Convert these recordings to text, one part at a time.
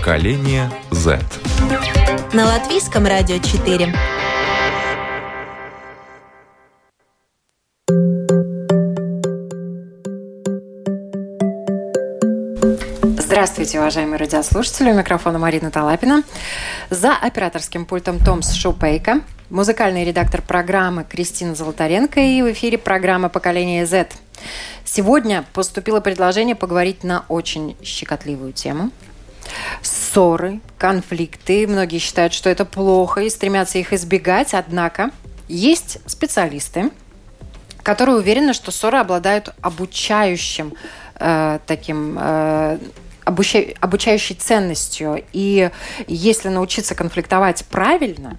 Поколение Z. На латвийском радио 4. Здравствуйте, уважаемые радиослушатели. У микрофона Марина Талапина. За операторским пультом Томс Шупейка, музыкальный редактор программы Кристина Золотаренко и в эфире программа «Поколение Z». Сегодня поступило предложение поговорить на очень щекотливую тему. Ссоры, конфликты. Многие считают, что это плохо и стремятся их избегать. Однако есть специалисты, которые уверены, что ссоры обладают обучающим э, таким э, обуча... обучающей ценностью. И если научиться конфликтовать правильно,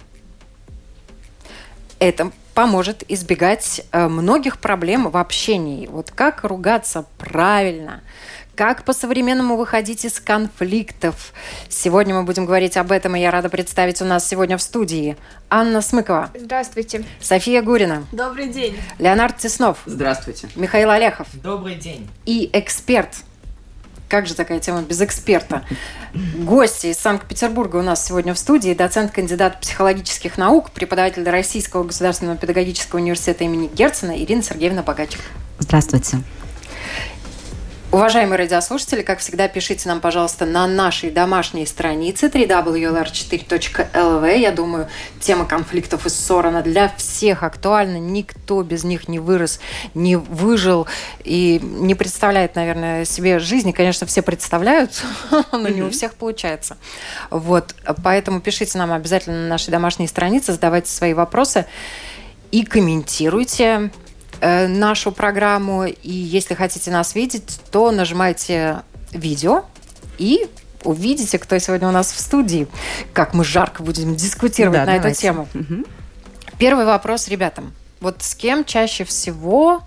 это поможет избегать э, многих проблем в общении. Вот как ругаться правильно, как по-современному выходить из конфликтов. Сегодня мы будем говорить об этом, и я рада представить у нас сегодня в студии Анна Смыкова. Здравствуйте. София Гурина. Добрый день. Леонард Теснов. Здравствуйте. Михаил Олехов. Добрый день. И эксперт как же такая тема без эксперта? Гости из Санкт-Петербурга у нас сегодня в студии. Доцент, кандидат психологических наук, преподаватель Российского государственного педагогического университета имени Герцена Ирина Сергеевна Богачик. Здравствуйте. Уважаемые радиослушатели, как всегда, пишите нам, пожалуйста, на нашей домашней странице www.lr4.lv. Я думаю, тема конфликтов и ссор, она для всех актуальна. Никто без них не вырос, не выжил и не представляет, наверное, себе жизни. Конечно, все представляют, но не у всех получается. Вот, поэтому пишите нам обязательно на нашей домашней странице, задавайте свои вопросы и комментируйте нашу программу. И если хотите нас видеть, то нажимайте видео и увидите, кто сегодня у нас в студии. Как мы жарко будем дискутировать да, на давайте. эту тему. Угу. Первый вопрос ребятам. Вот с кем чаще всего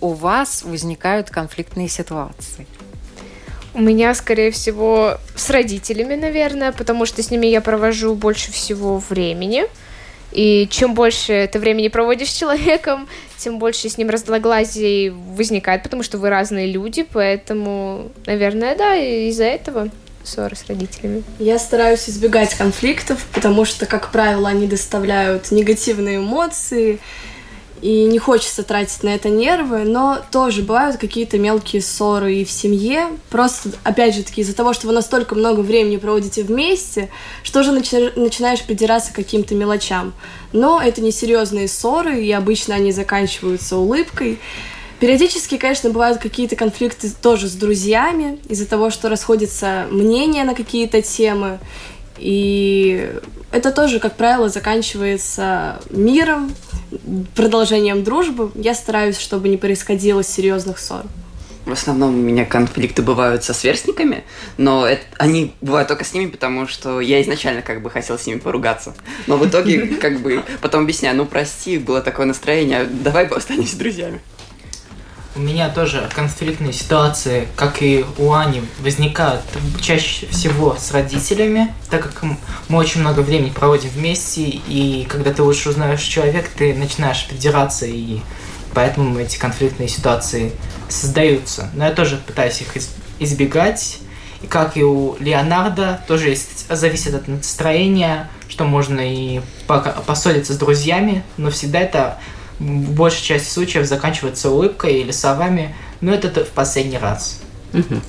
у вас возникают конфликтные ситуации? У меня, скорее всего, с родителями, наверное, потому что с ними я провожу больше всего времени. И чем больше ты времени проводишь с человеком, тем больше с ним разногласий возникает, потому что вы разные люди, поэтому, наверное, да, из-за этого ссоры с родителями. Я стараюсь избегать конфликтов, потому что, как правило, они доставляют негативные эмоции, и не хочется тратить на это нервы, но тоже бывают какие-то мелкие ссоры и в семье. Просто, опять же таки, из-за того, что вы настолько много времени проводите вместе, что же начи- начинаешь придираться к каким-то мелочам. Но это не серьезные ссоры, и обычно они заканчиваются улыбкой. Периодически, конечно, бывают какие-то конфликты тоже с друзьями из-за того, что расходятся мнения на какие-то темы. И это тоже, как правило, заканчивается миром, продолжением дружбы. Я стараюсь, чтобы не происходило серьезных ссор. В основном у меня конфликты бывают со сверстниками, но это, они бывают только с ними, потому что я изначально как бы хотел с ними поругаться. Но в итоге как бы потом объясняю, ну прости, было такое настроение, давай останемся друзьями. У меня тоже конфликтные ситуации, как и у Ани, возникают чаще всего с родителями, так как мы очень много времени проводим вместе, и когда ты лучше узнаешь человека, ты начинаешь придираться, и поэтому эти конфликтные ситуации создаются. Но я тоже пытаюсь их избегать. И как и у Леонардо, тоже есть, зависит от настроения, что можно и поссориться с друзьями, но всегда это в большей части случаев заканчивается улыбкой или словами, но это в последний раз. Угу.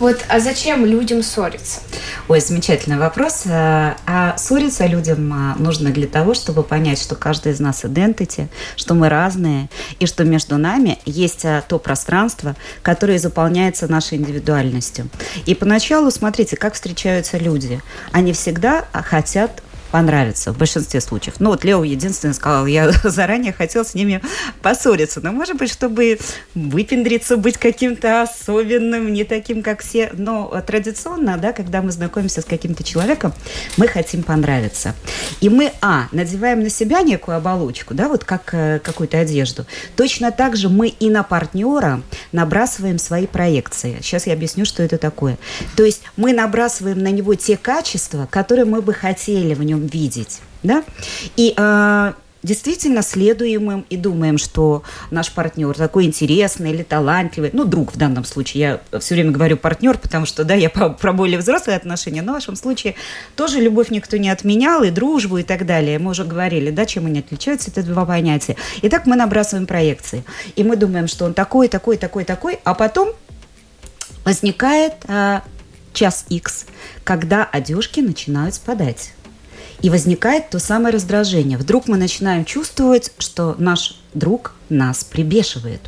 Вот, а зачем людям ссориться? Ой, замечательный вопрос. А, а ссориться людям а, нужно для того, чтобы понять, что каждый из нас идентити, что мы разные, и что между нами есть а, то пространство, которое заполняется нашей индивидуальностью. И поначалу, смотрите, как встречаются люди. Они всегда хотят понравиться в большинстве случаев. Ну, вот Лео единственное сказал, я заранее хотел с ними поссориться. Но, может быть, чтобы выпендриться, быть каким-то особенным, не таким, как все. Но традиционно, да, когда мы знакомимся с каким-то человеком, мы хотим понравиться. И мы, а, надеваем на себя некую оболочку, да, вот как э, какую-то одежду. Точно так же мы и на партнера набрасываем свои проекции. Сейчас я объясню, что это такое. То есть мы набрасываем на него те качества, которые мы бы хотели в нем видеть. Да? И э, действительно следуем им и думаем, что наш партнер такой интересный или талантливый, ну, друг в данном случае, я все время говорю партнер, потому что, да, я про, более взрослые отношения, но в вашем случае тоже любовь никто не отменял, и дружбу, и так далее. Мы уже говорили, да, чем они отличаются, это два понятия. Итак, мы набрасываем проекции, и мы думаем, что он такой, такой, такой, такой, а потом возникает а, час X, когда одежки начинают спадать. И возникает то самое раздражение. Вдруг мы начинаем чувствовать, что наш друг нас прибешивает.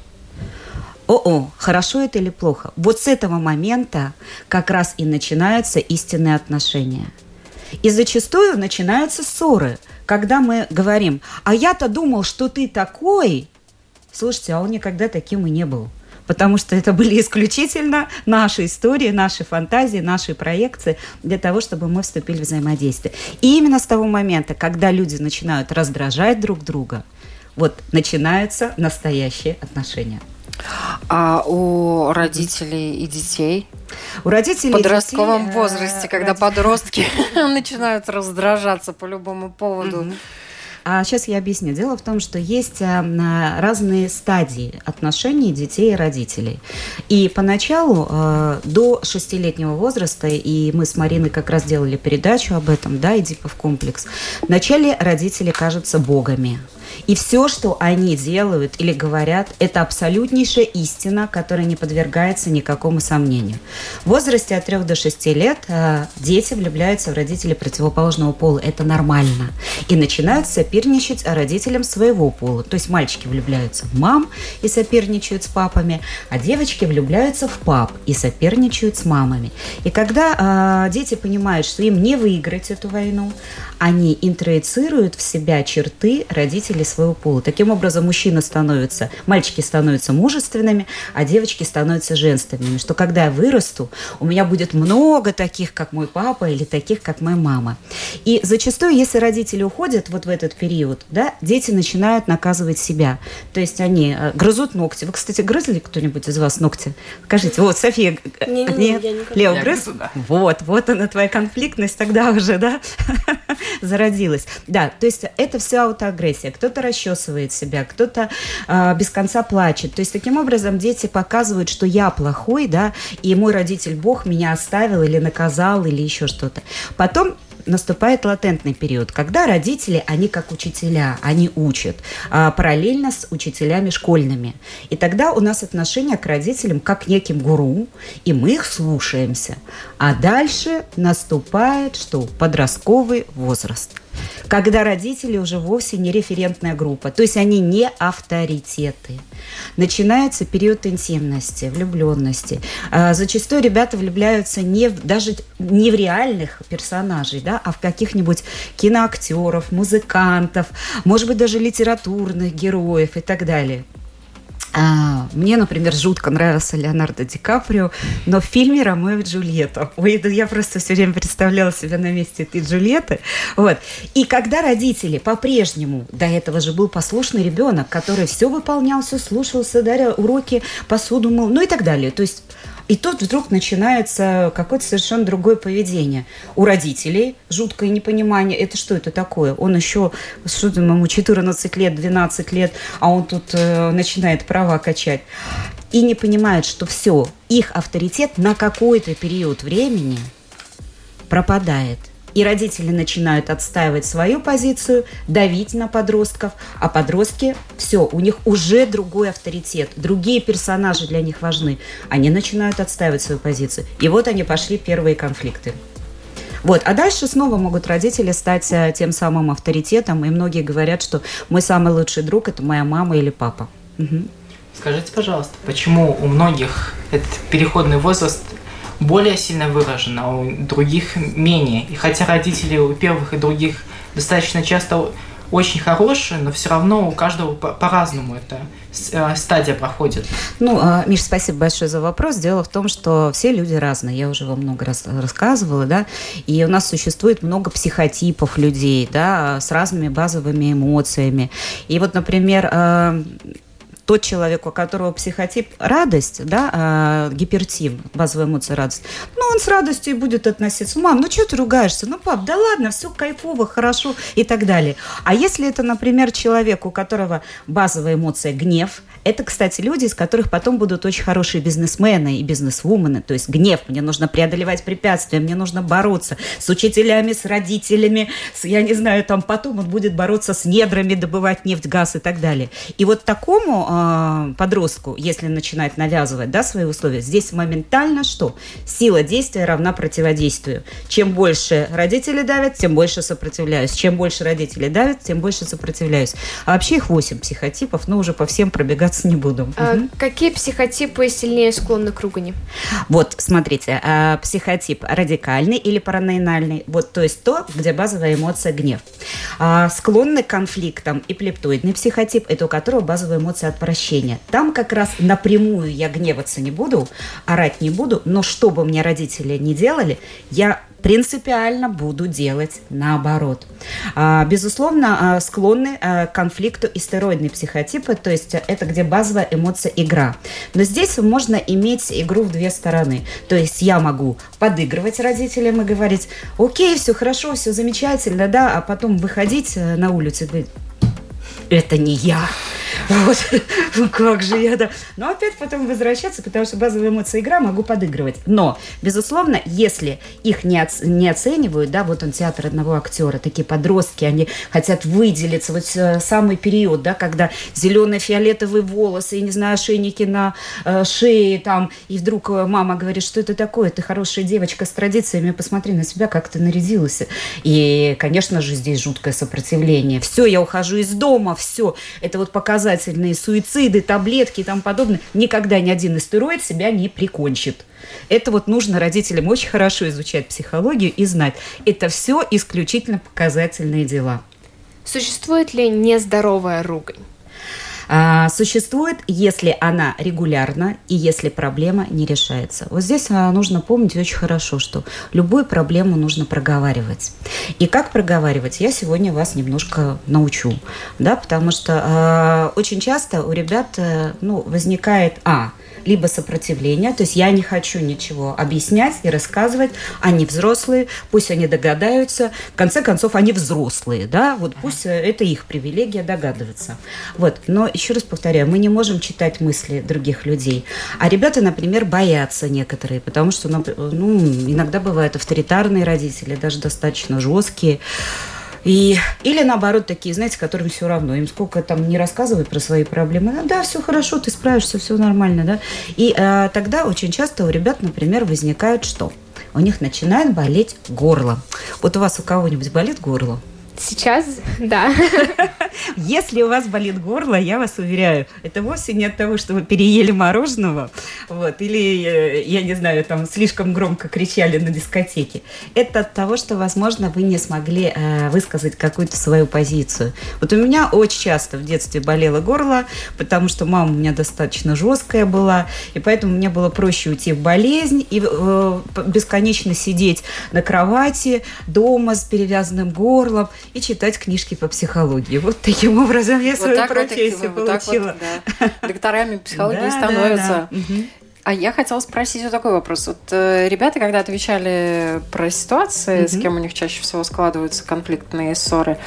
О-о, хорошо это или плохо? Вот с этого момента как раз и начинаются истинные отношения. И зачастую начинаются ссоры, когда мы говорим, а я-то думал, что ты такой. Слушайте, а он никогда таким и не был потому что это были исключительно наши истории, наши фантазии, наши проекции для того, чтобы мы вступили в взаимодействие. И именно с того момента, когда люди начинают раздражать друг друга, вот начинаются настоящие отношения. А у родителей и детей? У родителей в подростковом детей, э, возрасте, когда роди... подростки начинают раздражаться по любому поводу. А сейчас я объясню. Дело в том, что есть э, разные стадии отношений детей и родителей. И поначалу, э, до шестилетнего возраста, и мы с Мариной как раз делали передачу об этом, да, Эдипов комплекс, вначале родители кажутся богами. И все, что они делают или говорят, это абсолютнейшая истина, которая не подвергается никакому сомнению. В возрасте от 3 до 6 лет э, дети влюбляются в родителей противоположного пола. Это нормально. И начинают соперничать родителям своего пола. То есть мальчики влюбляются в мам и соперничают с папами, а девочки влюбляются в пап и соперничают с мамами. И когда э, дети понимают, что им не выиграть эту войну, они интроицируют в себя черты родителей своего пола. Таким образом, мужчина становится, мальчики становятся мужественными, а девочки становятся женственными. Что когда я вырасту, у меня будет много таких, как мой папа, или таких, как моя мама. И зачастую, если родители уходят вот в этот период, да, дети начинают наказывать себя. То есть они э, грызут ногти. Вы, кстати, грызли кто-нибудь из вас ногти? Скажите, вот, София, не, не, нет? Не, Лео грыз? Да. Вот, вот она твоя конфликтность тогда уже, да, зародилась. Да, то есть это все аутоагрессия. Кто-то кто-то расчесывает себя, кто-то э, без конца плачет. То есть таким образом дети показывают, что я плохой, да, и мой родитель Бог меня оставил или наказал или еще что-то. Потом наступает латентный период, когда родители, они как учителя, они учат а, параллельно с учителями школьными. И тогда у нас отношение к родителям как к неким гуру, и мы их слушаемся. А дальше наступает что? Подростковый возраст – когда родители уже вовсе не референтная группа, то есть они не авторитеты. Начинается период интимности, влюбленности. А, зачастую ребята влюбляются не в, даже не в реальных персонажей, да, а в каких-нибудь киноактеров, музыкантов, может быть, даже литературных героев и так далее. А, мне, например, жутко нравился Леонардо Ди Каприо, но в фильме «Ромео и Джульетта». Ой, я просто все время представляла себя на месте этой Джульетты. Вот. И когда родители по-прежнему, до этого же был послушный ребенок, который все выполнял, все слушался, дарил уроки, посуду мыл, ну и так далее. То есть и тут вдруг начинается какое-то совершенно другое поведение. У родителей жуткое непонимание. Это что это такое? Он еще, что там, ему 14 лет, 12 лет, а он тут э, начинает права качать. И не понимает, что все, их авторитет на какой-то период времени пропадает – и родители начинают отстаивать свою позицию, давить на подростков, а подростки, все, у них уже другой авторитет, другие персонажи для них важны. Они начинают отстаивать свою позицию. И вот они пошли первые конфликты. Вот. А дальше снова могут родители стать э, тем самым авторитетом, и многие говорят, что мой самый лучший друг – это моя мама или папа. Угу. Скажите, пожалуйста, почему у многих этот переходный возраст более сильно выражено, а у других менее. И хотя родители у первых и других достаточно часто очень хорошие, но все равно у каждого по-разному это э, стадия проходит. Ну, а, Миш, спасибо большое за вопрос. Дело в том, что все люди разные. Я уже вам много раз рассказывала, да, и у нас существует много психотипов людей, да, с разными базовыми эмоциями. И вот, например, э, тот человек, у которого психотип радость, да, э, гипертим, базовая эмоция радость, ну, он с радостью и будет относиться. Мам, ну что ты ругаешься? Ну, пап, да ладно, все кайфово, хорошо и так далее. А если это, например, человек, у которого базовая эмоция гнев, это, кстати, люди, из которых потом будут очень хорошие бизнесмены и бизнесвумены. То есть гнев, мне нужно преодолевать препятствия, мне нужно бороться с учителями, с родителями, с, я не знаю, там потом он будет бороться с недрами, добывать нефть, газ и так далее. И вот такому э, подростку, если начинать навязывать да, свои условия, здесь моментально что? Сила действия равна противодействию. Чем больше родители давят, тем больше сопротивляюсь. Чем больше родители давят, тем больше сопротивляюсь. А вообще их 8 психотипов, но уже по всем пробегаться не буду. А угу. Какие психотипы сильнее склонны к ругани? Вот, смотрите, а, психотип радикальный или параноидальный, вот, то есть то, где базовая эмоция гнев. А, склонны к конфликтам и плептоидный психотип, это у которого базовая эмоция отвращения. Там как раз напрямую я гневаться не буду, орать не буду, но что бы мне родители не делали, я принципиально буду делать наоборот. А, безусловно, а, склонны а, к конфликту истероидные психотипы, то есть это где базовая эмоция игра. Но здесь можно иметь игру в две стороны. То есть я могу подыгрывать родителям и говорить, окей, все хорошо, все замечательно, да, а потом выходить э, на улицу и говорить, это не я. Вот, ну как же я, да. Но опять потом возвращаться, потому что базовая эмоция игра, могу подыгрывать. Но, безусловно, если их не, оц- не оценивают, да, вот он театр одного актера, такие подростки, они хотят выделиться, вот э, самый период, да, когда зеленые фиолетовые волосы, я не знаю, ошейники на э, шее там, и вдруг э, мама говорит, что это такое, ты хорошая девочка с традициями, посмотри на себя, как ты нарядилась. И, конечно же, здесь жуткое сопротивление. Все, я ухожу из дома, все. Это вот показательные суициды, таблетки и тому подобное. Никогда ни один истероид себя не прикончит. Это вот нужно родителям очень хорошо изучать психологию и знать. Это все исключительно показательные дела. Существует ли нездоровая ругань? А, существует, если она регулярна и если проблема не решается. Вот здесь а, нужно помнить очень хорошо, что любую проблему нужно проговаривать. И как проговаривать, я сегодня вас немножко научу, да, потому что а, очень часто у ребят э, ну, возникает, а, либо сопротивление, то есть я не хочу ничего объяснять и рассказывать, они взрослые, пусть они догадаются, в конце концов они взрослые, да, вот пусть э, это их привилегия догадываться. Вот, но еще раз повторяю, мы не можем читать мысли других людей, а ребята, например, боятся некоторые, потому что, ну, иногда бывают авторитарные родители, даже достаточно жесткие, и, или наоборот, такие, знаете, которым все равно. Им сколько там не рассказывают про свои проблемы. Ну, да, все хорошо, ты справишься, все нормально, да. И э, тогда очень часто у ребят, например, возникает что? У них начинает болеть горло. Вот у вас у кого-нибудь болит горло? Сейчас, да. Если у вас болит горло, я вас уверяю, это вовсе не от того, что вы переели мороженого, вот, или, э, я не знаю, там слишком громко кричали на дискотеке. Это от того, что, возможно, вы не смогли э, высказать какую-то свою позицию. Вот у меня очень часто в детстве болело горло, потому что мама у меня достаточно жесткая была, и поэтому мне было проще уйти в болезнь и э, бесконечно сидеть на кровати дома с перевязанным горлом и читать книжки по психологии. Вот таким образом я вот свою так профессию вот, получила. Вот, да. Докторами психологии становятся. А я хотела спросить вот такой вопрос. Вот э, ребята, когда отвечали про ситуации, mm-hmm. с кем у них чаще всего складываются конфликтные ссоры,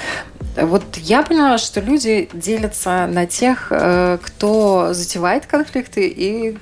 вот я поняла, что люди делятся на тех, э, кто затевает конфликты и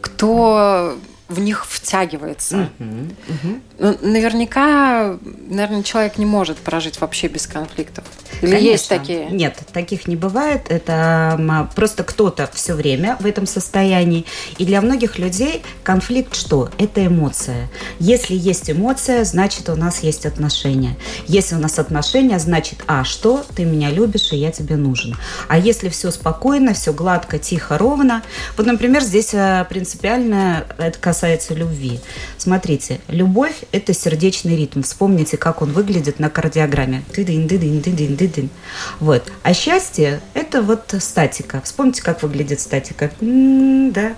кто в них втягивается. Uh-huh, uh-huh. Ну, наверняка, наверное, человек не может прожить вообще без конфликтов. Или Конечно. есть такие? Нет, таких не бывает. Это просто кто-то все время в этом состоянии. И для многих людей конфликт что? Это эмоция. Если есть эмоция, значит у нас есть отношения. Если у нас отношения, значит, а что? Ты меня любишь, и я тебе нужен. А если все спокойно, все гладко, тихо, ровно. Вот, например, здесь э, принципиально это касается любви. Смотрите, любовь – это сердечный ритм. Вспомните, как он выглядит на кардиограмме. Ты-дын. Вот. А счастье – это вот статика. Вспомните, как выглядит статика. М, Да.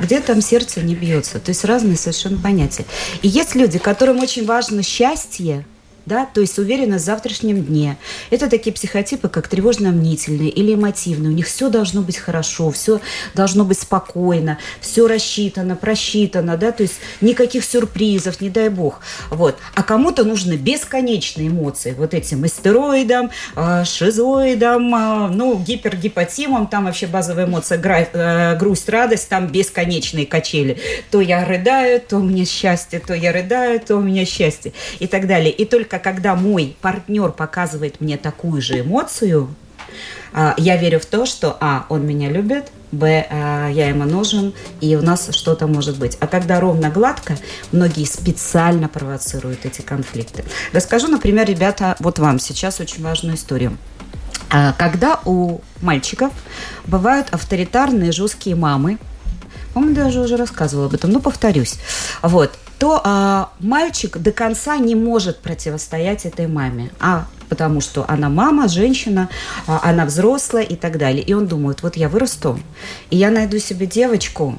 Где там сердце не бьется. То есть разные совершенно понятия. И есть люди, которым очень важно счастье, да, то есть уверенность в завтрашнем дне. Это такие психотипы, как тревожно-мнительные или эмотивные. У них все должно быть хорошо, все должно быть спокойно, все рассчитано, просчитано, да, то есть никаких сюрпризов, не дай бог. Вот. А кому-то нужны бесконечные эмоции, вот этим истероидам, э, шизоидам, э, ну, гипергипотимам, там вообще базовая эмоция э, грусть, радость, там бесконечные качели. То я рыдаю, то у меня счастье, то я рыдаю, то у меня счастье и так далее. И только когда мой партнер показывает мне такую же эмоцию, а, я верю в то, что А, он меня любит, Б, а, я ему нужен, и у нас что-то может быть. А когда ровно гладко, многие специально провоцируют эти конфликты. Расскажу, например, ребята, вот вам сейчас очень важную историю. А, Когда у мальчиков бывают авторитарные жесткие мамы, по-моему, даже уже рассказывала об этом, но повторюсь. Вот то а, мальчик до конца не может противостоять этой маме. А потому что она мама, женщина, а, она взрослая и так далее. И он думает, вот я вырасту, и я найду себе девочку,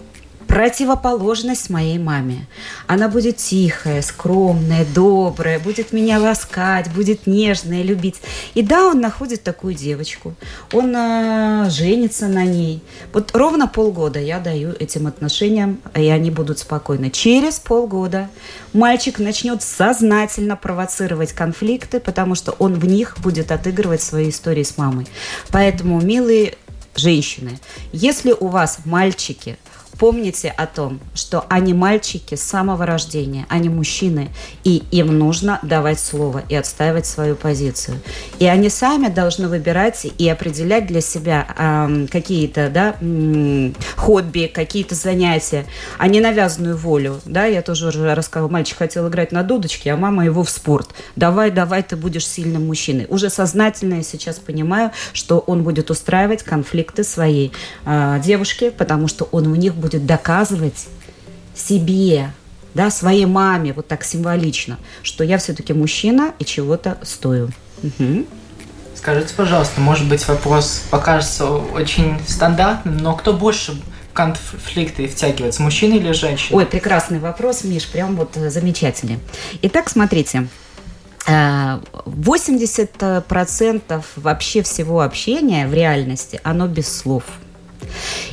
противоположность моей маме. Она будет тихая, скромная, добрая, будет меня ласкать, будет нежная, любить. И да, он находит такую девочку, он э, женится на ней. Вот ровно полгода я даю этим отношениям, и они будут спокойны. Через полгода мальчик начнет сознательно провоцировать конфликты, потому что он в них будет отыгрывать свои истории с мамой. Поэтому, милые женщины, если у вас мальчики помните о том, что они мальчики с самого рождения, они мужчины, и им нужно давать слово и отстаивать свою позицию. И они сами должны выбирать и определять для себя эм, какие-то да, м, хобби, какие-то занятия, а не навязанную волю. Да, я тоже уже рассказывала, мальчик хотел играть на дудочке, а мама его в спорт. Давай, давай, ты будешь сильным мужчиной. Уже сознательно я сейчас понимаю, что он будет устраивать конфликты своей э, девушке, потому что он у них будет доказывать себе, да, своей маме, вот так символично, что я все-таки мужчина и чего-то стою. Мгм. Скажите, пожалуйста, может быть, вопрос покажется очень стандартным, но кто больше конфликты втягивается, мужчина или женщина? Ой, прекрасный вопрос, Миш, прям вот э, замечательный. Итак, смотрите. э, 80% вообще всего общения в реальности, оно без слов.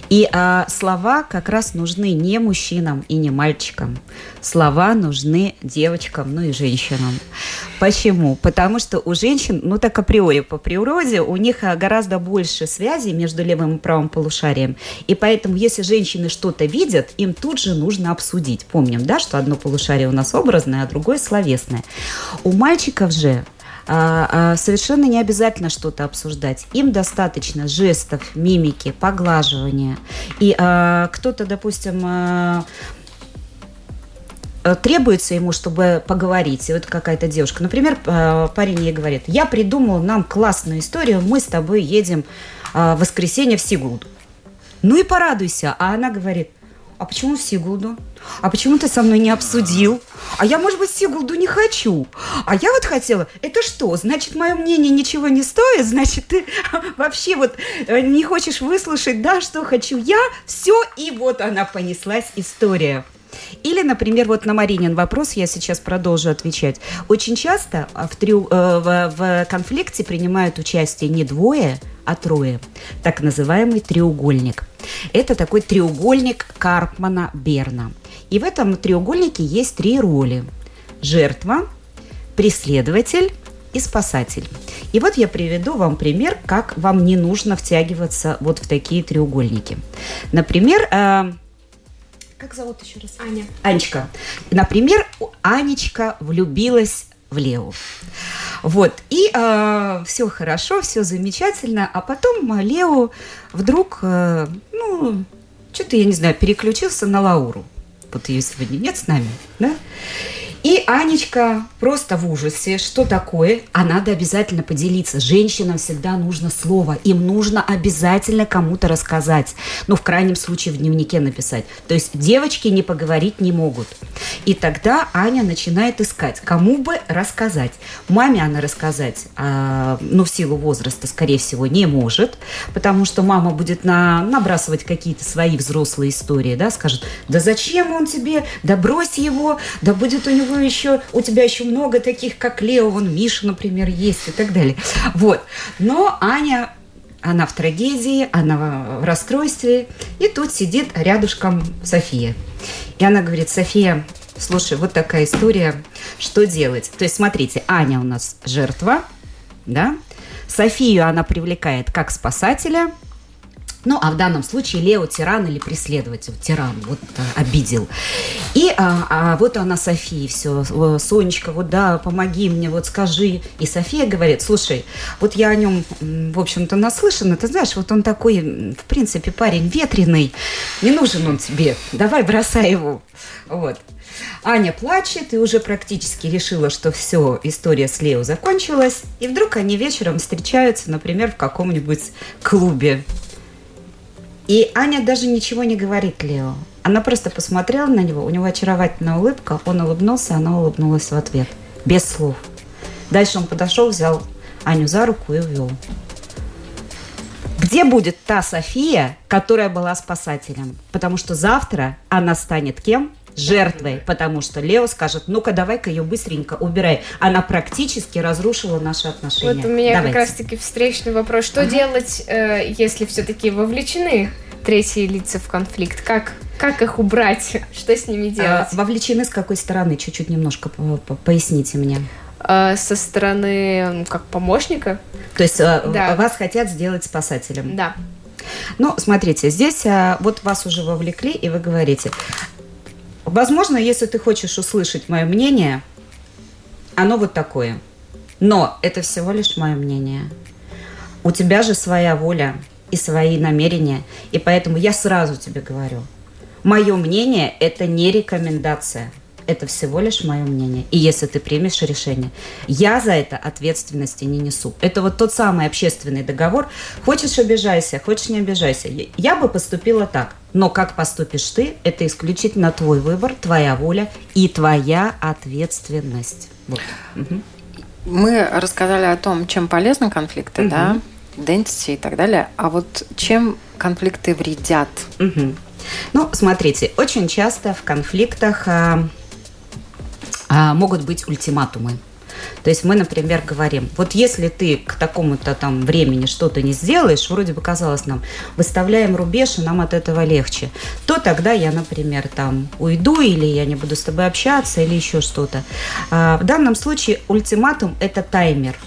И а, слова как раз нужны не мужчинам и не мальчикам. Слова нужны девочкам, ну и женщинам. Почему? Потому что у женщин, ну так априори по природе, у них а, гораздо больше связей между левым и правым полушарием. И поэтому, если женщины что-то видят, им тут же нужно обсудить. Помним, да, что одно полушарие у нас образное, а другое словесное. У мальчиков же совершенно не обязательно что-то обсуждать. Им достаточно жестов, мимики, поглаживания. И а, кто-то, допустим, а, требуется ему, чтобы поговорить. И вот какая-то девушка, например, парень ей говорит, я придумал нам классную историю, мы с тобой едем в воскресенье в Сигулду. Ну и порадуйся. А она говорит, а почему Сигулду? А почему ты со мной не обсудил? А я, может быть, Сигулду не хочу. А я вот хотела, это что? Значит, мое мнение ничего не стоит? Значит, ты вообще вот э, не хочешь выслушать, да, что хочу я? Все, и вот она понеслась история. Или, например, вот на Маринин вопрос я сейчас продолжу отвечать. Очень часто в, трю- э, в- в конфликте принимают участие не двое, а трое. Так называемый треугольник. Это такой треугольник Карпмана Берна. И в этом треугольнике есть три роли. Жертва, преследователь и спасатель. И вот я приведу вам пример, как вам не нужно втягиваться вот в такие треугольники. Например, э, как зовут еще раз? Аня. Анечка. Например, Анечка влюбилась в Лео. Вот, и э, все хорошо, все замечательно, а потом Лео вдруг, э, ну, что-то, я не знаю, переключился на Лауру. Вот ее сегодня нет с нами, да? И Анечка просто в ужасе, что такое, а надо обязательно поделиться. Женщинам всегда нужно слово, им нужно обязательно кому-то рассказать. Ну, в крайнем случае, в дневнике написать. То есть девочки не поговорить не могут. И тогда Аня начинает искать, кому бы рассказать. Маме она рассказать, а, ну, в силу возраста, скорее всего, не может, потому что мама будет на, набрасывать какие-то свои взрослые истории, да, скажет, да зачем он тебе, да брось его, да будет у него еще, у тебя еще много таких, как Лео, вон Миша, например, есть и так далее. Вот. Но Аня она в трагедии, она в расстройстве, и тут сидит рядышком София. И она говорит, София, слушай, вот такая история, что делать? То есть, смотрите, Аня у нас жертва, да, Софию она привлекает как спасателя – ну, а в данном случае Лео тиран или преследователь. Тиран, вот а, обидел. И а, а вот она Софии все. Сонечка, вот да, помоги мне, вот скажи. И София говорит, слушай, вот я о нем, в общем-то, наслышана. Ты знаешь, вот он такой, в принципе, парень ветреный. Не нужен он тебе. Давай бросай его. Вот. Аня плачет и уже практически решила, что все, история с Лео закончилась. И вдруг они вечером встречаются, например, в каком-нибудь клубе. И Аня даже ничего не говорит Лео. Она просто посмотрела на него, у него очаровательная улыбка, он улыбнулся, она улыбнулась в ответ, без слов. Дальше он подошел, взял Аню за руку и увел. Где будет та София, которая была спасателем? Потому что завтра она станет кем? Жертвой, потому что Лео скажет, ну-ка давай-ка ее быстренько убирай. Она практически разрушила наши отношения. Вот у меня Давайте. как раз-таки встречный вопрос. Что ага. делать, э, если все-таки вовлечены третьи лица в конфликт? Как, как их убрать? Что с ними а, делать? А, вовлечены с какой стороны? Чуть-чуть немножко поясните мне а, со стороны как помощника. То есть а, да. вас хотят сделать спасателем? Да. Ну, смотрите, здесь вот вас уже вовлекли, и вы говорите, Возможно, если ты хочешь услышать мое мнение, оно вот такое. Но это всего лишь мое мнение. У тебя же своя воля и свои намерения. И поэтому я сразу тебе говорю, мое мнение – это не рекомендация – это всего лишь мое мнение. И если ты примешь решение, я за это ответственности не несу. Это вот тот самый общественный договор. Хочешь обижайся, хочешь не обижайся. Я бы поступила так. Но как поступишь ты, это исключительно твой выбор, твоя воля и твоя ответственность. Вот. Угу. Мы рассказали о том, чем полезны конфликты, угу. да, identity и так далее. А вот чем конфликты вредят? Угу. Ну, смотрите, очень часто в конфликтах а, а, могут быть ультиматумы. То есть мы, например, говорим, вот если ты к такому-то там времени что-то не сделаешь, вроде бы казалось нам, выставляем рубеж, и нам от этого легче, то тогда я, например, там уйду, или я не буду с тобой общаться, или еще что-то. А в данном случае ультиматум – это таймер –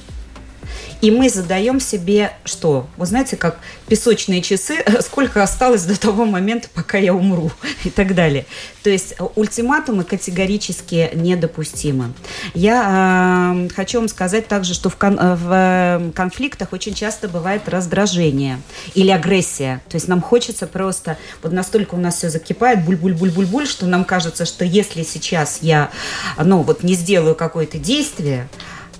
и мы задаем себе что? Вы знаете, как песочные часы, сколько осталось до того момента, пока я умру и так далее. То есть э, ультиматумы категорически недопустимы. Я э, хочу вам сказать также, что в, кон э, в э, конфликтах очень часто бывает раздражение или агрессия. То есть нам хочется просто, вот настолько у нас все закипает, буль-буль-буль-буль-буль, что нам кажется, что если сейчас я, ну вот не сделаю какое-то действие,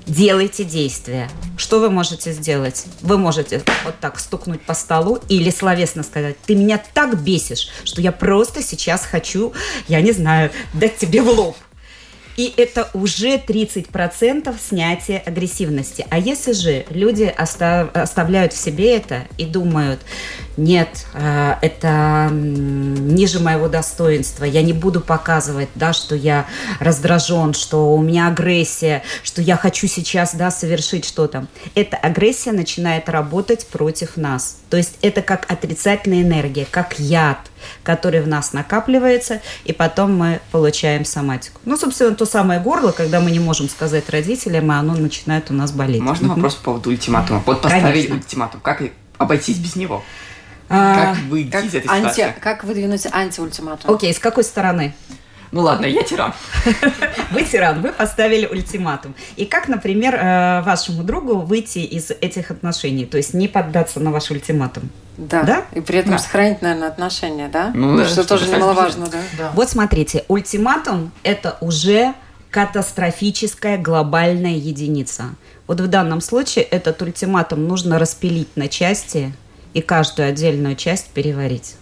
делайте действия. Что вы можете сделать? Вы можете вот так стукнуть по столу или словесно сказать, ты меня так бесишь, что я просто сейчас хочу, я не знаю, дать тебе в лоб. И это уже 30% снятия агрессивности. А если же люди остав, оставляют в себе это и думают, нет, э, это ниже моего достоинства, я не буду показывать, да, что я раздражен, что у меня агрессия, что я хочу сейчас, да, совершить что-то. Эта агрессия начинает работать против нас. То есть это как отрицательная энергия, как яд – который в нас накапливается, и потом мы получаем соматику. Ну, собственно, то самое горло, когда мы не можем сказать родителям, и оно начинает у нас болеть. Можно вопрос по поводу ультиматума? Вот поставить Конечно. ультиматум, как обойтись без него? А, как выйти как из этой анти, ситуации? Как выдвинуть антиультиматум? Окей, с какой стороны? Ну ладно, я тиран. Вы тиран, вы поставили ультиматум. И как, например, э, вашему другу выйти из этих отношений? То есть не поддаться на ваш ультиматум? Да. Да? И при этом Да. сохранить, наверное, отношения, да? Ну да, Что что тоже немаловажно, да? Да. Вот смотрите, ультиматум – это уже катастрофическая глобальная единица. Вот в данном случае этот ультиматум нужно распилить на части и каждую отдельную часть переварить.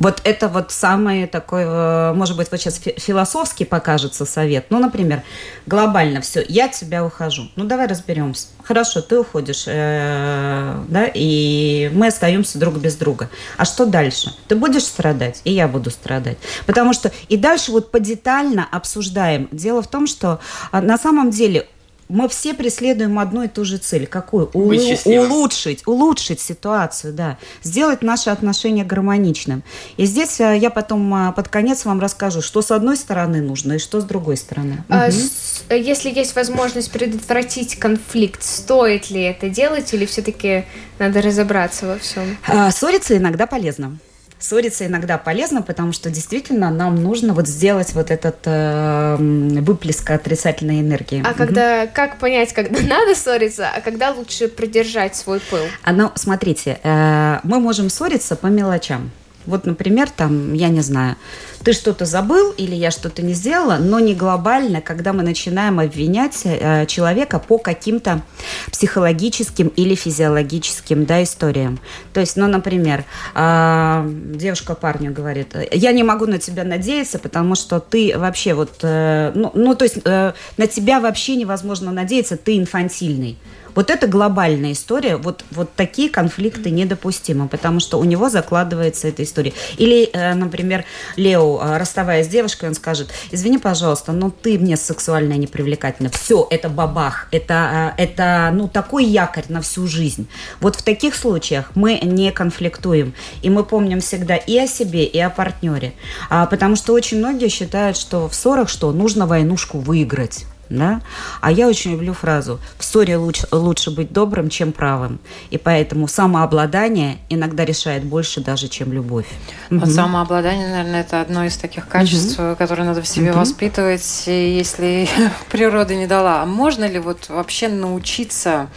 Вот это вот самый такой, э, может быть, вот сейчас фи- философский покажется совет. Ну, например, глобально все, я от тебя ухожу. Ну, давай разберемся. Хорошо, ты уходишь, э, да, и мы остаемся друг без друга. А что дальше? Ты будешь страдать, и я буду страдать. Потому что и дальше вот подетально обсуждаем. Дело в том, что а, на самом деле мы все преследуем одну и ту же цель. Какую? Счастливым. улучшить, улучшить ситуацию, да. Сделать наши отношения гармоничным. И здесь а, я потом а, под конец вам расскажу, что с одной стороны нужно и что с другой стороны. А э, если есть возможность предотвратить конфликт, стоит ли это делать или все-таки надо разобраться во всем? А, Ссориться иногда полезно. Ссориться иногда полезно, потому что действительно нам нужно вот сделать вот этот э, выплеск отрицательной энергии. А Мгм. когда как понять, когда надо ссориться, а когда лучше придержать свой пыл? А, ну, смотрите, э, мы можем ссориться по мелочам. Вот, например, там, я не знаю, ты что-то забыл или я что-то не сделала, но не глобально, когда мы начинаем обвинять э, человека по каким-то психологическим или физиологическим да, историям. То есть, ну, например, а, девушка парню говорит, я не могу на тебя надеяться, потому что ты вообще вот, э, ну, ну, то есть э, на тебя вообще невозможно надеяться, ты инфантильный. Вот это глобальная история, вот, вот такие конфликты недопустимы, потому что у него закладывается эта история. Или, э, например, Лео, э, расставаясь с девушкой, он скажет, извини, пожалуйста, но ты мне сексуально не привлекательна. Все, это бабах, это, э, это ну, такой якорь на всю жизнь. Вот в таких случаях мы не конфликтуем, и мы помним всегда и о себе, и о партнере. А, потому что очень многие считают, что в ссорах что нужно войнушку выиграть да? А я очень люблю фразу «в ссоре лучше, лучше быть добрым, чем правым». И поэтому самообладание иногда решает больше даже, чем любовь. Вот Мгм. самообладание, наверное, это одно из таких качеств, которые надо в себе Мгм. воспитывать, если природа не дала. А можно ли вот вообще научиться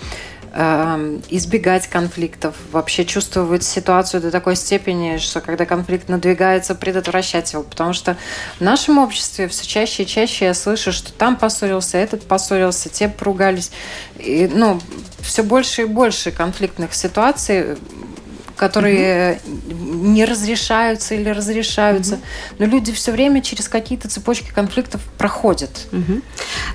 избегать конфликтов, вообще чувствовать ситуацию до такой степени, что когда конфликт надвигается, предотвращать его. Потому что в нашем обществе все чаще и чаще я слышу, что там поссорился, этот поссорился, те поругались. И, ну, все больше и больше конфликтных ситуаций, которые не разрешаются или разрешаются. Но люди все время через какие-то цепочки конфликтов проходят. Мгм.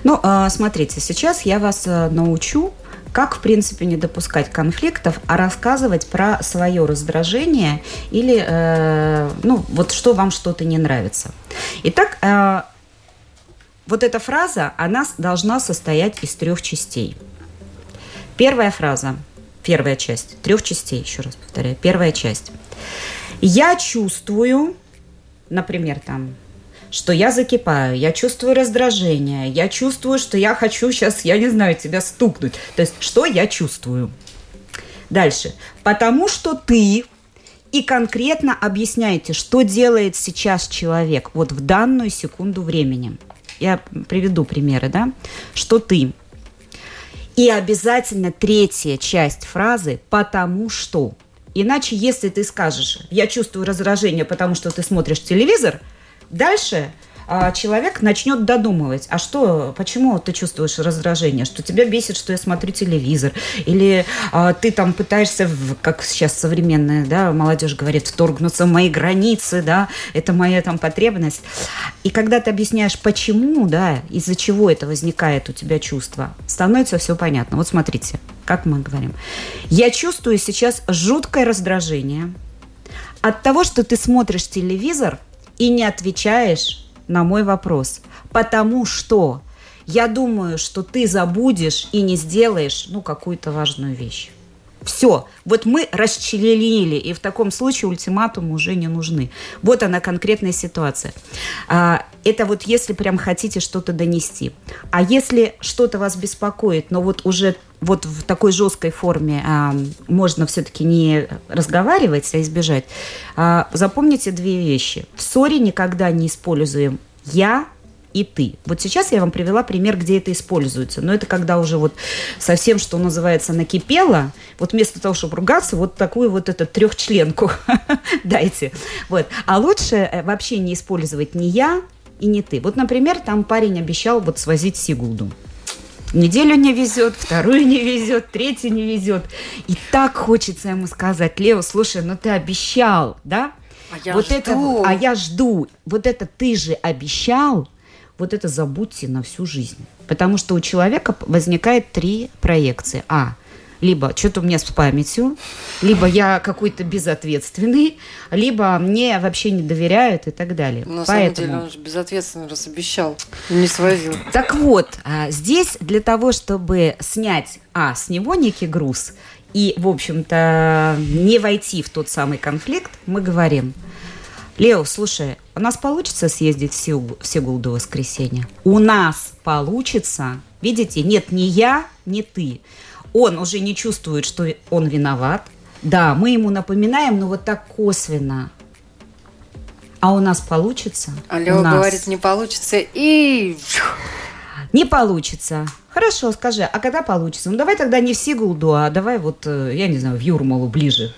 Ну, а, смотрите, сейчас я вас а, научу, как, в принципе, не допускать конфликтов, а рассказывать про свое раздражение или, э, ну, вот что вам что-то не нравится. Итак, э, вот эта фраза, она должна состоять из трех частей. Первая фраза, первая часть, трех частей, еще раз повторяю, первая часть. Я чувствую, например, там, что я закипаю, я чувствую раздражение, я чувствую, что я хочу сейчас, я не знаю, тебя стукнуть. То есть, что я чувствую? Дальше. Потому что ты и конкретно объясняете, что делает сейчас человек вот в данную секунду времени. Я приведу примеры, да? Что ты. И обязательно третья часть фразы «потому что». Иначе, если ты скажешь «я чувствую раздражение, потому что ты смотришь телевизор», дальше а, человек начнет додумывать, а что, почему ты чувствуешь раздражение, что тебя бесит, что я смотрю телевизор, или а, ты там пытаешься, в- как сейчас современная да, молодежь говорит, вторгнуться в мои границы, да, это моя там потребность. И когда ты объясняешь, почему, да, из-за чего это возникает у тебя чувство, становится все понятно. Вот смотрите, как мы говорим. Я чувствую сейчас жуткое раздражение от того, что ты смотришь телевизор и не отвечаешь на мой вопрос. Потому что я думаю, что ты забудешь и не сделаешь, ну, какую-то важную вещь. Все, вот мы расчленили, и в таком случае ультиматумы уже не нужны. Вот она конкретная ситуация. А, это вот если прям хотите что-то донести. А если что-то вас беспокоит, но вот уже вот в такой жесткой форме а, можно все-таки не разговаривать, а избежать, а, запомните две вещи. В ссоре никогда не используем Я и ты. Вот сейчас я вам привела пример, где это используется. Но это когда уже вот совсем, что называется, накипело. Вот вместо того, чтобы ругаться, вот такую вот эту трехчленку дайте. Вот. А лучше э, вообще не использовать ни я и не ты. Вот, например, там парень обещал вот свозить Сигулду. Неделю не везет, вторую не везет, третью не везет. И так хочется ему сказать, Лео, слушай, ну ты обещал, да? А я вот жду. это, а я жду. Вот это ты же обещал, вот это забудьте на всю жизнь. Потому что у человека возникает три проекции. А, либо что-то у меня с памятью, либо я какой-то безответственный, либо мне вообще не доверяют и так далее. На Поэтому... самом деле он же безответственно раз обещал и не свозил. Так вот, а, здесь для того, чтобы снять, а, с него некий груз, и, в общем-то, не войти в тот самый конфликт, мы говорим, Лео, слушай, у нас получится съездить в Сеул до воскресенья? У нас получится. Видите, нет ни я, ни ты. Он уже не чувствует, что он виноват. Да, мы ему напоминаем, но вот так косвенно. А у нас получится? А Лео нас. говорит, не получится, и... Не получится. Хорошо, скажи, а когда получится? Ну, давай тогда не в Сигулду, а давай вот, э, я не знаю, в Юрмалу ближе.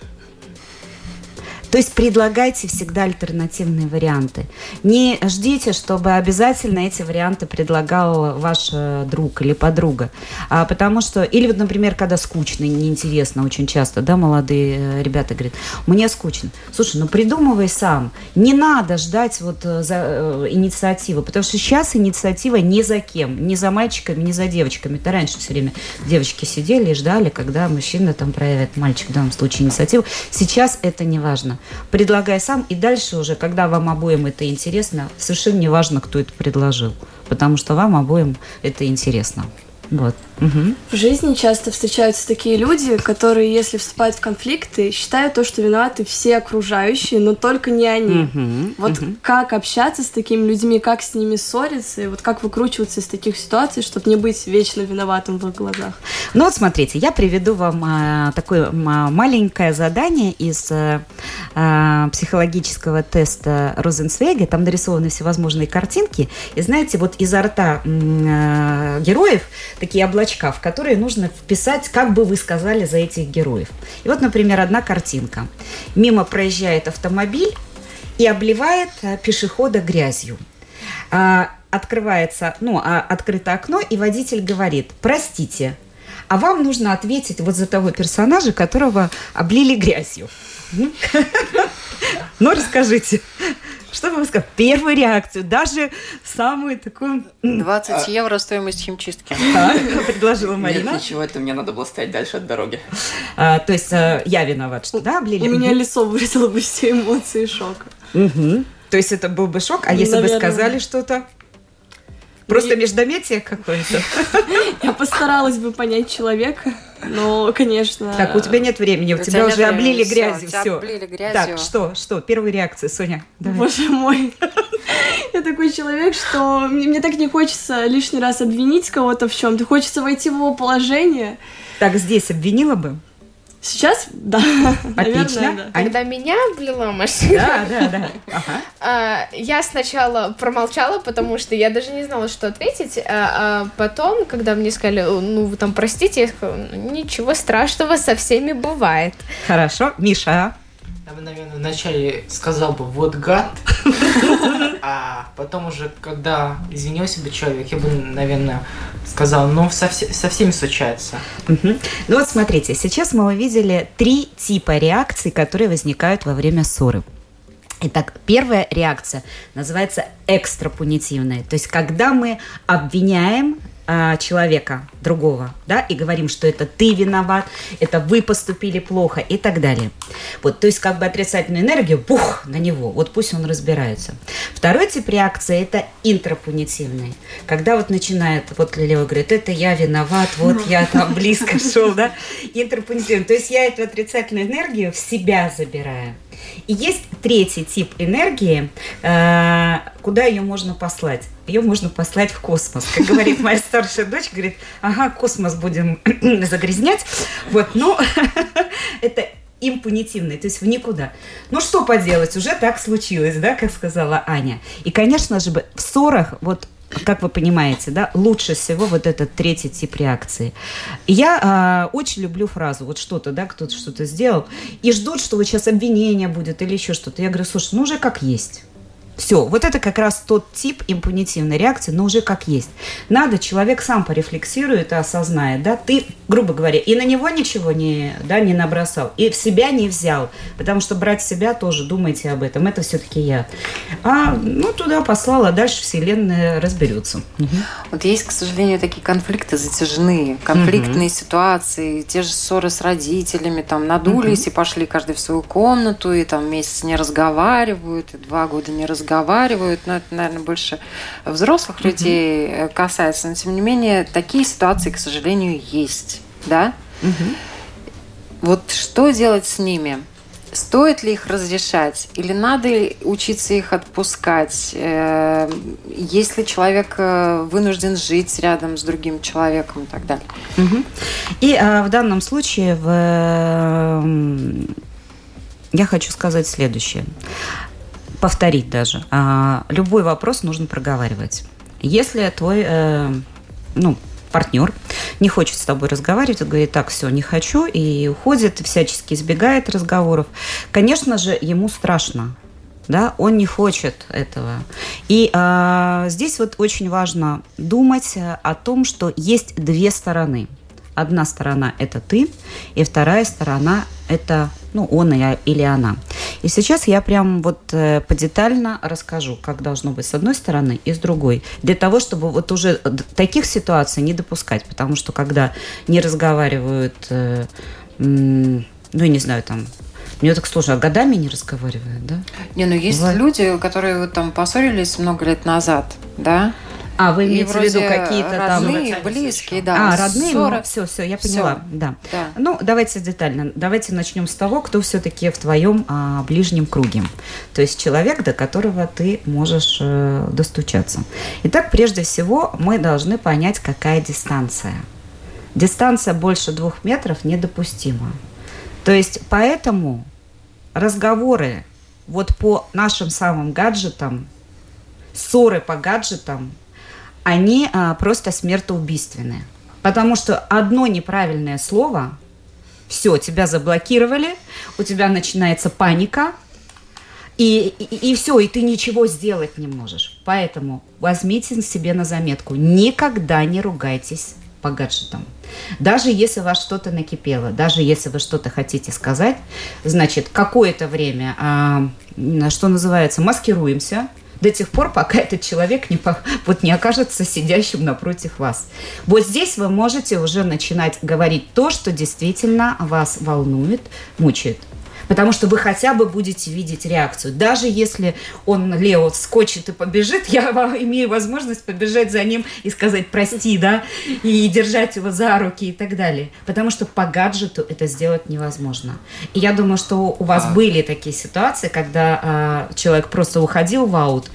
То есть предлагайте всегда альтернативные варианты. Не ждите, чтобы обязательно эти варианты предлагал ваш э, друг или подруга. А, потому что, или вот, например, когда скучно, неинтересно очень часто, да, молодые э, ребята говорят, мне скучно. Слушай, ну придумывай сам. Не надо ждать вот э, за э, инициативы, потому что сейчас инициатива не за кем, не за мальчиками, не за девочками. Это раньше все время девочки сидели и ждали, когда мужчина там проявит, мальчик в данном случае, инициативу. Сейчас это не важно. Предлагай сам, и дальше уже, когда вам обоим это интересно, совершенно не важно, кто это предложил, потому что вам обоим это интересно. Вот. Мгм. В жизни часто встречаются такие люди, которые, если вступают в конфликты, считают то, что виноваты все окружающие, но только не они. Мгм. Вот Мгм. как общаться с такими людьми, как с ними ссориться, и вот как выкручиваться из таких ситуаций, чтобы не быть вечно виноватым в их глазах. Ну вот смотрите, я приведу вам а, такое м, маленькое задание из а, а, психологического теста Розенцвейга. Там нарисованы всевозможные картинки. И знаете, вот изо рта а, героев такие облачка, в которые нужно вписать, как бы вы сказали за этих героев. И вот, например, одна картинка. Мимо проезжает автомобиль и обливает а, пешехода грязью. А, открывается, ну, а, открыто окно, и водитель говорит, простите, а вам нужно ответить вот за того персонажа, которого облили грязью. Ну, расскажите, что бы вы сказали? Первую реакцию, даже самую такую... м, 20 евро стоимость химчистки. а, предложила Нет, Марина. ничего, это мне надо было стоять дальше от дороги. А, то есть а, я виноват, что да, облили? У меня лицо выразило бы все эмоции шока. Мгм. То есть это был бы шок, а если бы сказали что-то? Просто междометие какое-то. Я постаралась бы понять человека, но, конечно... Так, у тебя нет времени, у, тебя уже облили грязью, все. облили грязью. Так, что, что, первая реакция, Соня? Боже мой. Я такой человек, что мне, мне так не хочется лишний раз обвинить кого-то в чем-то. Хочется войти в его положение. Так, здесь обвинила бы? Сейчас, да. Отлично. Наверное, да. Когда меня облила машина, Да, да, да. Ага. а, я сначала промолчала, потому что я даже не знала, что ответить. А, а потом, когда мне сказали, ну, вы там простите, я сказала, «Ну, ничего страшного, со всеми бывает. Хорошо. Миша, Я бы, наверное, вначале сказал бы «вот гад», а потом уже, когда извинился бы человек, я бы, наверное, сказал «ну, со, все- со всеми случается». Ну вот смотрите, сейчас мы увидели три типа реакций, которые возникают во время ссоры. Итак, первая реакция называется экстрапунитивная. То есть, когда мы обвиняем а, человека другого, да, и говорим, что это ты виноват, это вы поступили плохо и так далее. Вот, то есть, как бы отрицательную энергию, бух, на него, вот пусть он разбирается. Второй тип реакции – это интрапунитивный. Когда вот начинает, вот Лилева говорит, это я виноват, вот я там близко шел, да, интрапунитивный. То есть, я эту отрицательную энергию в себя забираю. И есть третий тип энергии, э, куда ее можно послать. Ее можно послать в космос. Как говорит моя старшая дочь, говорит, ага, космос будем загрязнять. Вот, но это импунитивный, то есть в никуда. Ну что поделать, уже так случилось, да, как сказала Аня. И, конечно же, в ссорах вот как вы понимаете, да, лучше всего вот этот третий тип реакции. Я э, очень люблю фразу, вот что-то, да, кто-то что-то сделал, и ждут, что вот сейчас обвинение будет или еще что-то. Я говорю, слушай, ну уже как есть. Все, вот это как раз тот тип импунитивной реакции, но уже как есть. Надо, человек сам порефлексирует и осознает, да, ты, грубо говоря, и на него ничего не, да, не набросал, и в себя не взял, потому что брать себя тоже, думайте об этом, это все-таки я. А, ну, туда послала, а дальше вселенная разберется. Угу. Вот есть, к сожалению, такие конфликты затяжные, конфликтные угу. ситуации, те же ссоры с родителями, там, надулись угу. и пошли каждый в свою комнату, и там месяц не разговаривают, и два года не разговаривают, разговаривают, но это, наверное, больше взрослых людей mm-hmm. касается. Но, тем не менее, такие ситуации, к сожалению, есть. Да? Mm-hmm. Вот что делать с ними? Стоит ли их разрешать? Или надо учиться их отпускать? Э, если человек э, вынужден жить рядом с другим человеком и так далее? Угу. И а, в данном случае в, я хочу сказать следующее повторить даже. А, любой вопрос нужно проговаривать. Если твой, э, ну, партнер не хочет с тобой разговаривать, говорит, так, все, не хочу, и уходит, всячески избегает разговоров, конечно же, ему страшно, да, он не хочет этого. И э, здесь вот очень важно думать о том, что есть две стороны – Одна сторона – это ты, и вторая сторона – это ну, он или она. И сейчас я прям вот э, подетально расскажу, как должно быть с одной стороны и с другой, для того, чтобы вот уже таких ситуаций не допускать, потому что когда не разговаривают, э, ну, я не знаю, там, мне так сложно, а годами не разговаривают, да? Не, ну есть Бывает. люди, которые вот там поссорились много лет назад, да, а, вы имеете в виду какие-то там... Родные, близкие, да. А, родные, 40... ну, все, все, я поняла, все. Да. да. Ну, давайте детально. Давайте начнем с того, кто все-таки в твоем а, ближнем круге. То есть человек, до которого ты можешь э, достучаться. Итак, прежде всего, мы должны понять, какая дистанция. Дистанция больше двух метров недопустима. То есть, поэтому разговоры вот по нашим самым гаджетам, ссоры по гаджетам, они а, просто смертоубийственные. Потому что одно неправильное слово, все, тебя заблокировали, у тебя начинается паника, и, и, и все, и ты ничего сделать не можешь. Поэтому возьмите себе на заметку, никогда не ругайтесь по гаджетам. Даже если вас что-то накипело, даже если вы что-то хотите сказать, значит, какое-то время, а, что называется, маскируемся, до тех пор, пока этот человек не, вот не окажется сидящим напротив вас. Вот здесь вы можете уже начинать говорить то, что действительно вас волнует, мучает потому что вы хотя бы будете видеть реакцию. Даже если он, Лео, скочит и побежит, я имею возможность побежать за ним и сказать «прости», да, и держать его за руки и так далее. Потому что по гаджету это сделать невозможно. И я думаю, что у вас а. были такие ситуации, когда э, человек просто уходил в аут,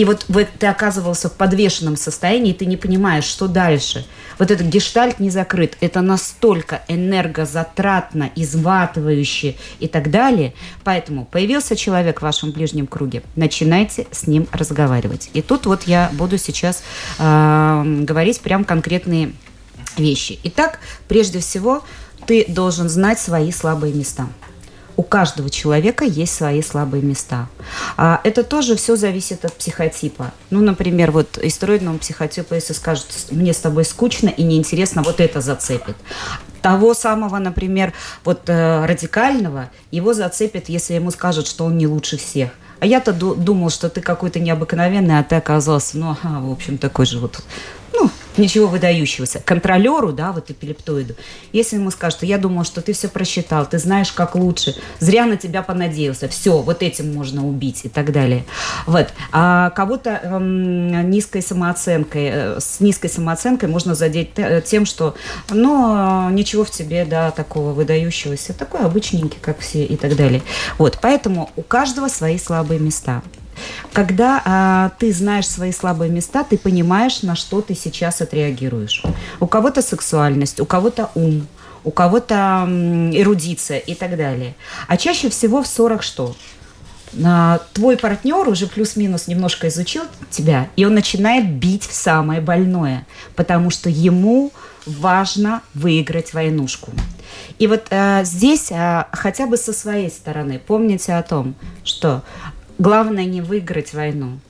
и вот ты оказывался в подвешенном состоянии, и ты не понимаешь, что дальше. Вот этот гештальт не закрыт. Это настолько энергозатратно, изматывающе и так далее. Поэтому появился человек в вашем ближнем круге, начинайте с ним разговаривать. И тут вот я буду сейчас э, говорить прям конкретные вещи. Итак, прежде всего, ты должен знать свои слабые места у каждого человека есть свои слабые места. А это тоже все зависит от психотипа. Ну, например, вот истроидному психотипу, если скажут, мне с тобой скучно и неинтересно, вот это зацепит. Того самого, например, вот э, радикального, его зацепит, если ему скажут, что он не лучше всех. А я-то думал, что ты какой-то необыкновенный, а ты оказался, ну, ага, в общем, такой же вот ничего выдающегося, контролеру, да, вот эпилептоиду, если ему скажут, я думал, что ты все просчитал, ты знаешь, как лучше, зря на тебя понадеялся, все, вот этим можно убить и так далее. Вот. А кого-то эм, низкой самооценкой, э, с низкой самооценкой можно задеть тем, что, ну, ничего в тебе, да, такого выдающегося, такой обычненький, как все и так далее. Вот, поэтому у каждого свои слабые места. Когда а, ты знаешь свои слабые места, ты понимаешь, на что ты сейчас отреагируешь. У кого-то сексуальность, у кого-то ум, у кого-то эрудиция и так далее. А чаще всего в 40 что? твой партнер уже плюс-минус немножко изучил тебя, и он начинает бить в самое больное, потому что ему важно выиграть войнушку. И вот э, здесь э, хотя бы со своей стороны помните о том, что главное не выиграть войну,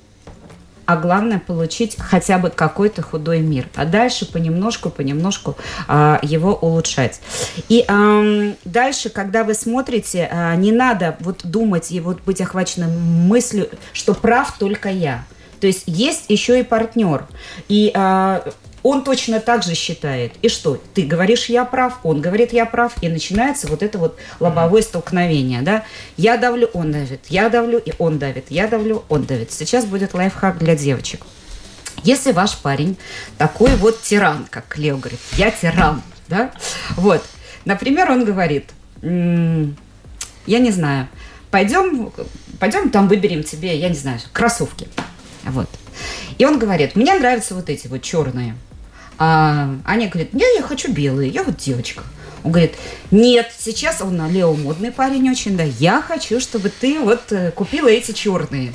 а главное получить хотя бы какой-то худой мир, а дальше понемножку, понемножку а, его улучшать. И а, дальше, когда вы смотрите, а, не надо вот думать и вот быть охваченным мыслью, что прав только я. То есть есть еще и партнер. И а, он точно так же считает. И что? Ты говоришь, я прав, он говорит, я прав, и начинается вот это вот лобовое столкновение, да? Я давлю, он давит, я давлю, и он давит, я давлю, он давит. Сейчас будет лайфхак для девочек. Если ваш парень такой вот тиран, как Лео говорит, я тиран, да? Вот. Например, он говорит, м-м, я не знаю, пойдем, пойдем там выберем тебе, я не знаю, кроссовки. Вот. И он говорит, мне нравятся вот эти вот черные. А Аня говорит, не, я хочу белые, я вот девочка. Он говорит, нет, сейчас он Лео модный парень очень, да, я хочу, чтобы ты вот э, купила эти черные.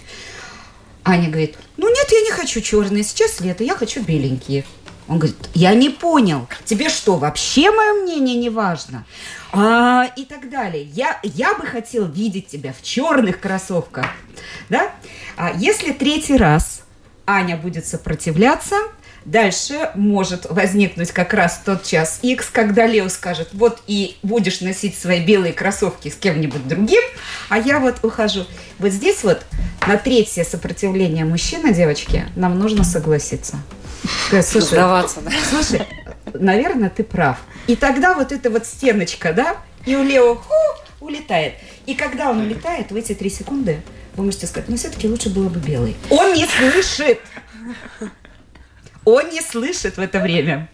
Аня говорит, ну нет, я не хочу черные, сейчас лето, я хочу беленькие. Он говорит, я не понял, тебе что, вообще мое мнение не важно? А, и так далее. Я, я бы хотел видеть тебя в черных кроссовках. Да? А если третий раз Аня будет сопротивляться, Дальше может возникнуть как раз тот час X, когда Лео скажет, вот и будешь носить свои белые кроссовки с кем-нибудь другим, а я вот ухожу. Вот здесь вот на третье сопротивление мужчины, девочки, нам нужно согласиться. Слушай, Сдаваться, да. слушай, наверное, ты прав. И тогда вот эта вот стеночка, да, и у Лео ху, улетает. И когда он улетает, в эти три секунды вы можете сказать, ну все-таки лучше было бы белый. Он не слышит. Он не слышит в это время.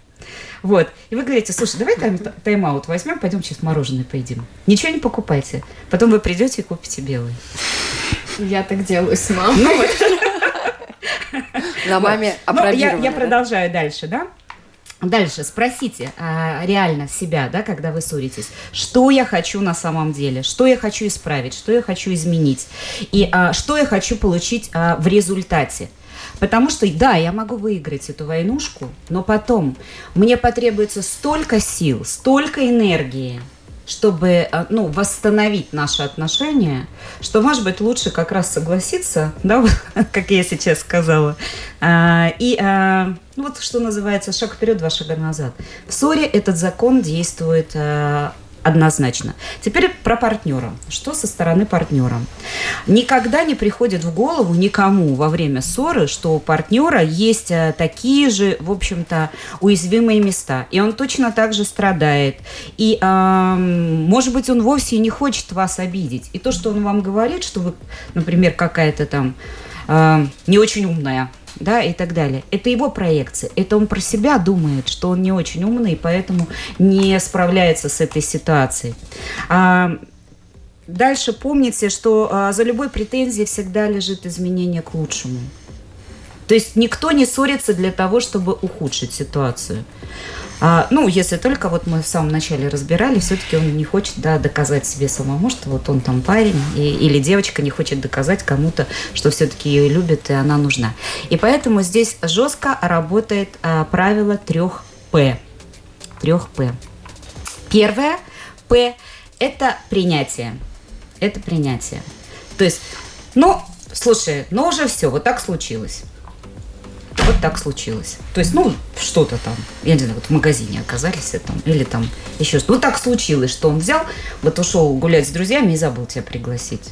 Вот. И вы говорите, слушай, давай тайм- тайм-аут возьмем, пойдем сейчас мороженое поедим. Ничего не покупайте. Потом вы придете и купите белый. Я так делаю с мамой. Ну, На маме ну, я, я продолжаю дальше, да? Дальше спросите а, реально себя, да, когда вы ссоритесь, что я хочу на самом деле, что я хочу исправить, что я хочу изменить, и а, что я хочу получить а, в результате. Потому что, да, я могу выиграть эту войнушку, но потом мне потребуется столько сил, столько энергии, чтобы э, ну, восстановить наши отношения, что, может быть, лучше как раз согласиться, да, как я сейчас сказала, а, и а, ну, вот что называется шаг вперед, два шага назад. В ссоре этот закон действует а, Однозначно. Теперь про партнера. Что со стороны партнера? Никогда не приходит в голову никому во время ссоры, что у партнера есть э, такие же, в общем-то, уязвимые места. И он точно так же страдает. И, э, может быть, он вовсе не хочет вас обидеть. И то, что он вам говорит, что вы, например, какая-то там э, не очень умная, да, и так далее. Это его проекция. Это он про себя думает, что он не очень умный, поэтому не справляется с этой ситуацией. А, дальше помните, что а, за любой претензией всегда лежит изменение к лучшему. То есть никто не ссорится для того, чтобы ухудшить ситуацию. А, ну, если только вот мы в самом начале разбирали, все-таки он не хочет да, доказать себе самому, что вот он там парень, и, или девочка не хочет доказать кому-то, что все-таки ее любят и она нужна. И поэтому здесь жестко работает а, правило трех П. Трех П. Первое П – это принятие. Это принятие. То есть, ну, слушай, ну уже все, вот так случилось вот так случилось. То есть, ну, что-то там, я не знаю, вот в магазине оказались там, или там еще что-то. Ну, так случилось, что он взял, вот ушел гулять с друзьями и забыл тебя пригласить.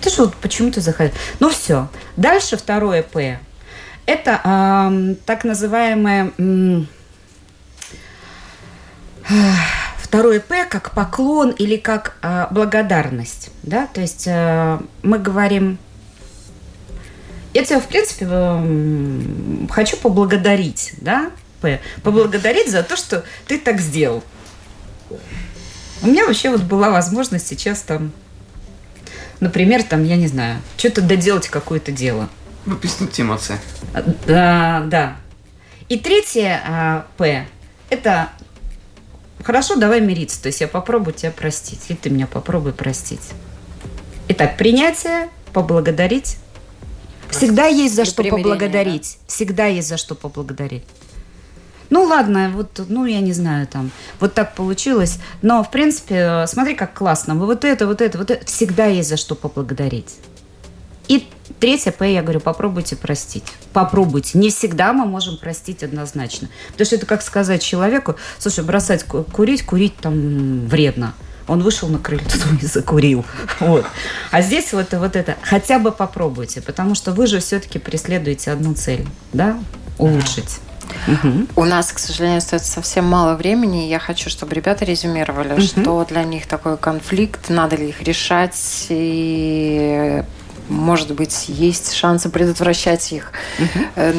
Ты что, почему ты заходил? Ну, все. Дальше второе П. Это э, так называемое... Э, второе П как поклон или как э, благодарность. Да? То есть э, мы говорим я тебя, в принципе, хочу поблагодарить, да, П, поблагодарить за то, что ты так сделал. У меня вообще вот была возможность сейчас там, например, там, я не знаю, что-то доделать какое-то дело. Выплеснуть эмоции. Да, да. И третье а, П – это хорошо, давай мириться. То есть я попробую тебя простить, и ты меня попробуй простить. Итак, принятие, поблагодарить. Всегда есть за что поблагодарить. Всегда есть за что поблагодарить. Ну ладно, вот, ну я не знаю, там, вот так получилось. Но, в принципе, смотри, как классно. Вот это, вот это, вот это. Всегда есть за что поблагодарить. И третье П, я говорю, попробуйте простить. Попробуйте. Не всегда мы можем простить однозначно. Потому что это как сказать человеку, слушай, бросать ку- курить, курить там вредно. Он вышел на крыльцо и закурил. Вот. А здесь вот, вот это, хотя бы попробуйте, потому что вы же все-таки преследуете одну цель, да, улучшить. Мгм. У нас, к сожалению, остается совсем мало времени. и Я хочу, чтобы ребята резюмировали, Мгм. что для них такой конфликт, надо ли их решать, и, может быть, есть шансы предотвращать их, э,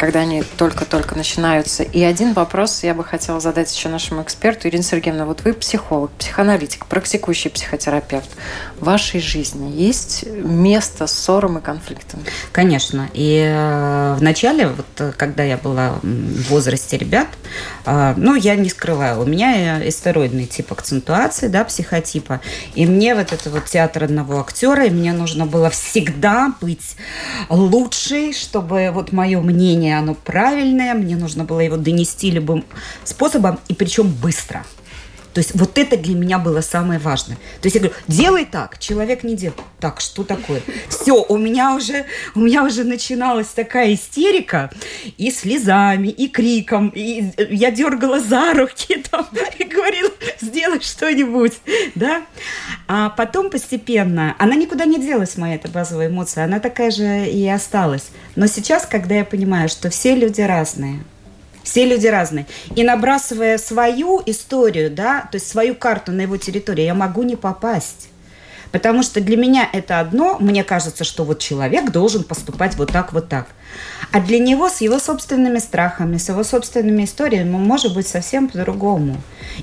когда они только-только начинаются. И один вопрос я бы хотела задать еще нашему эксперту. Ирина Сергеевна, вот вы психолог, психоаналитик, практикующий психотерапевт. В вашей жизни есть место ссорам и конфликтам? Конечно. И э, в начале, вот э, когда я была в возрасте ребят, э, ну, я не скрываю, у меня э, истероидный тип акцентуации, да, психотипа. И мне вот это вот театр одного актера, и мне нужно было всегда быть лучшей, чтобы вот мое мнение, оно правильное, мне нужно было его донести любым способом, и причем быстро. То есть вот это для меня было самое важное. То есть я говорю, делай так, человек не делает. Так, что такое? Все, у меня уже, у меня уже начиналась такая истерика и слезами, и криком, и я дергала за руки там и говорила, сделай что-нибудь, да. А потом постепенно, она никуда не делась, моя эта базовая эмоция, она такая же и осталась. Но сейчас, когда я понимаю, что все люди разные, все люди разные. И набрасывая свою историю, да, то есть свою карту на его территории, я могу не попасть. Потому что для меня это одно, мне кажется, что вот человек должен поступать вот так, вот так. А для него с его собственными страхами, с его собственными историями может быть совсем по-другому.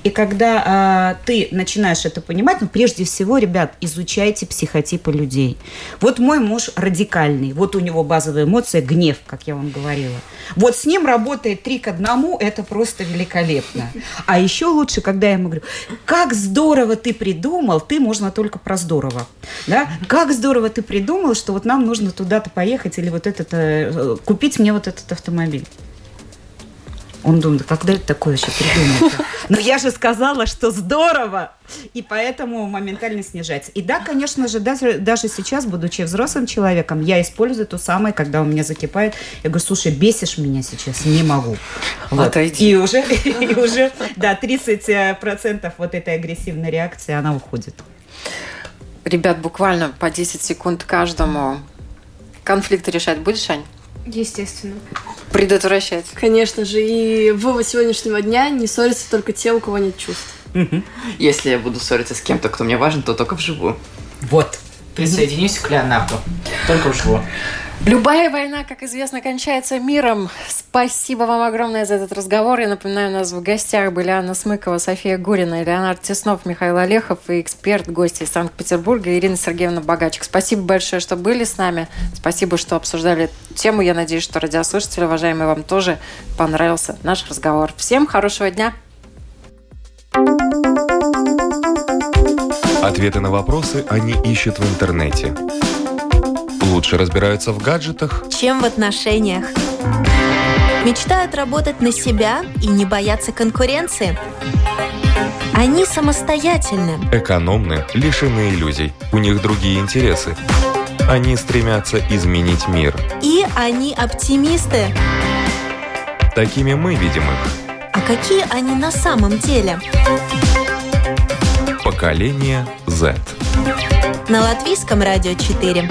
И когда а, ты начинаешь это понимать, ну, прежде всего, ребят, изучайте психотипы людей. Вот мой муж радикальный, вот у него базовая эмоция гнев, как я вам говорила. Вот с ним работает три к одному, это просто великолепно. А еще лучше, когда я ему говорю, как здорово ты придумал, ты можно только про здорово. Да? Как здорово ты придумал, что вот нам нужно туда-то поехать или вот этот, э, купить мне вот этот автомобиль. Он думает, когда это такое еще придумал? Но я же сказала, что здорово! И поэтому моментально снижается. И да, конечно же, даже, даже сейчас, будучи взрослым человеком, я использую то самое, когда у меня закипает. Я говорю, слушай, бесишь меня сейчас, не могу. Вот. Отойди. И уже, и уже, да, 30% вот этой агрессивной реакции, она уходит. Ребят, буквально по 10 секунд каждому. Конфликты решать будешь, Ань? Естественно. Предотвращать. Конечно же, и вывод сегодняшнего дня не ссорятся только те, у кого нет чувств. Если я буду ссориться с кем-то, кто мне важен, то только вживую. Вот. Присоединюсь к Леонарду. Только вживую. Любая война, как известно, кончается миром. Спасибо вам огромное за этот разговор. Я напоминаю, у нас в гостях были Анна Смыкова, София Гурина, Леонард Теснов, Михаил Олехов и эксперт, гости из Санкт-Петербурга Ирина Сергеевна Богачик. Спасибо большое, что были с нами. Спасибо, что обсуждали эту тему. Я надеюсь, что радиослушатели, уважаемые, вам тоже понравился наш разговор. Всем хорошего дня! Ответы на вопросы они ищут в интернете. Лучше разбираются в гаджетах, Чем в отношениях. Мечтают работать на себя и не бояться конкуренции. Они самостоятельны. экономны, лишены иллюзий. У них другие интересы. Они стремятся изменить мир. И они оптимисты. Такими мы видим их. А какие они на самом деле? Поколение Z. На Латвийском радио 4.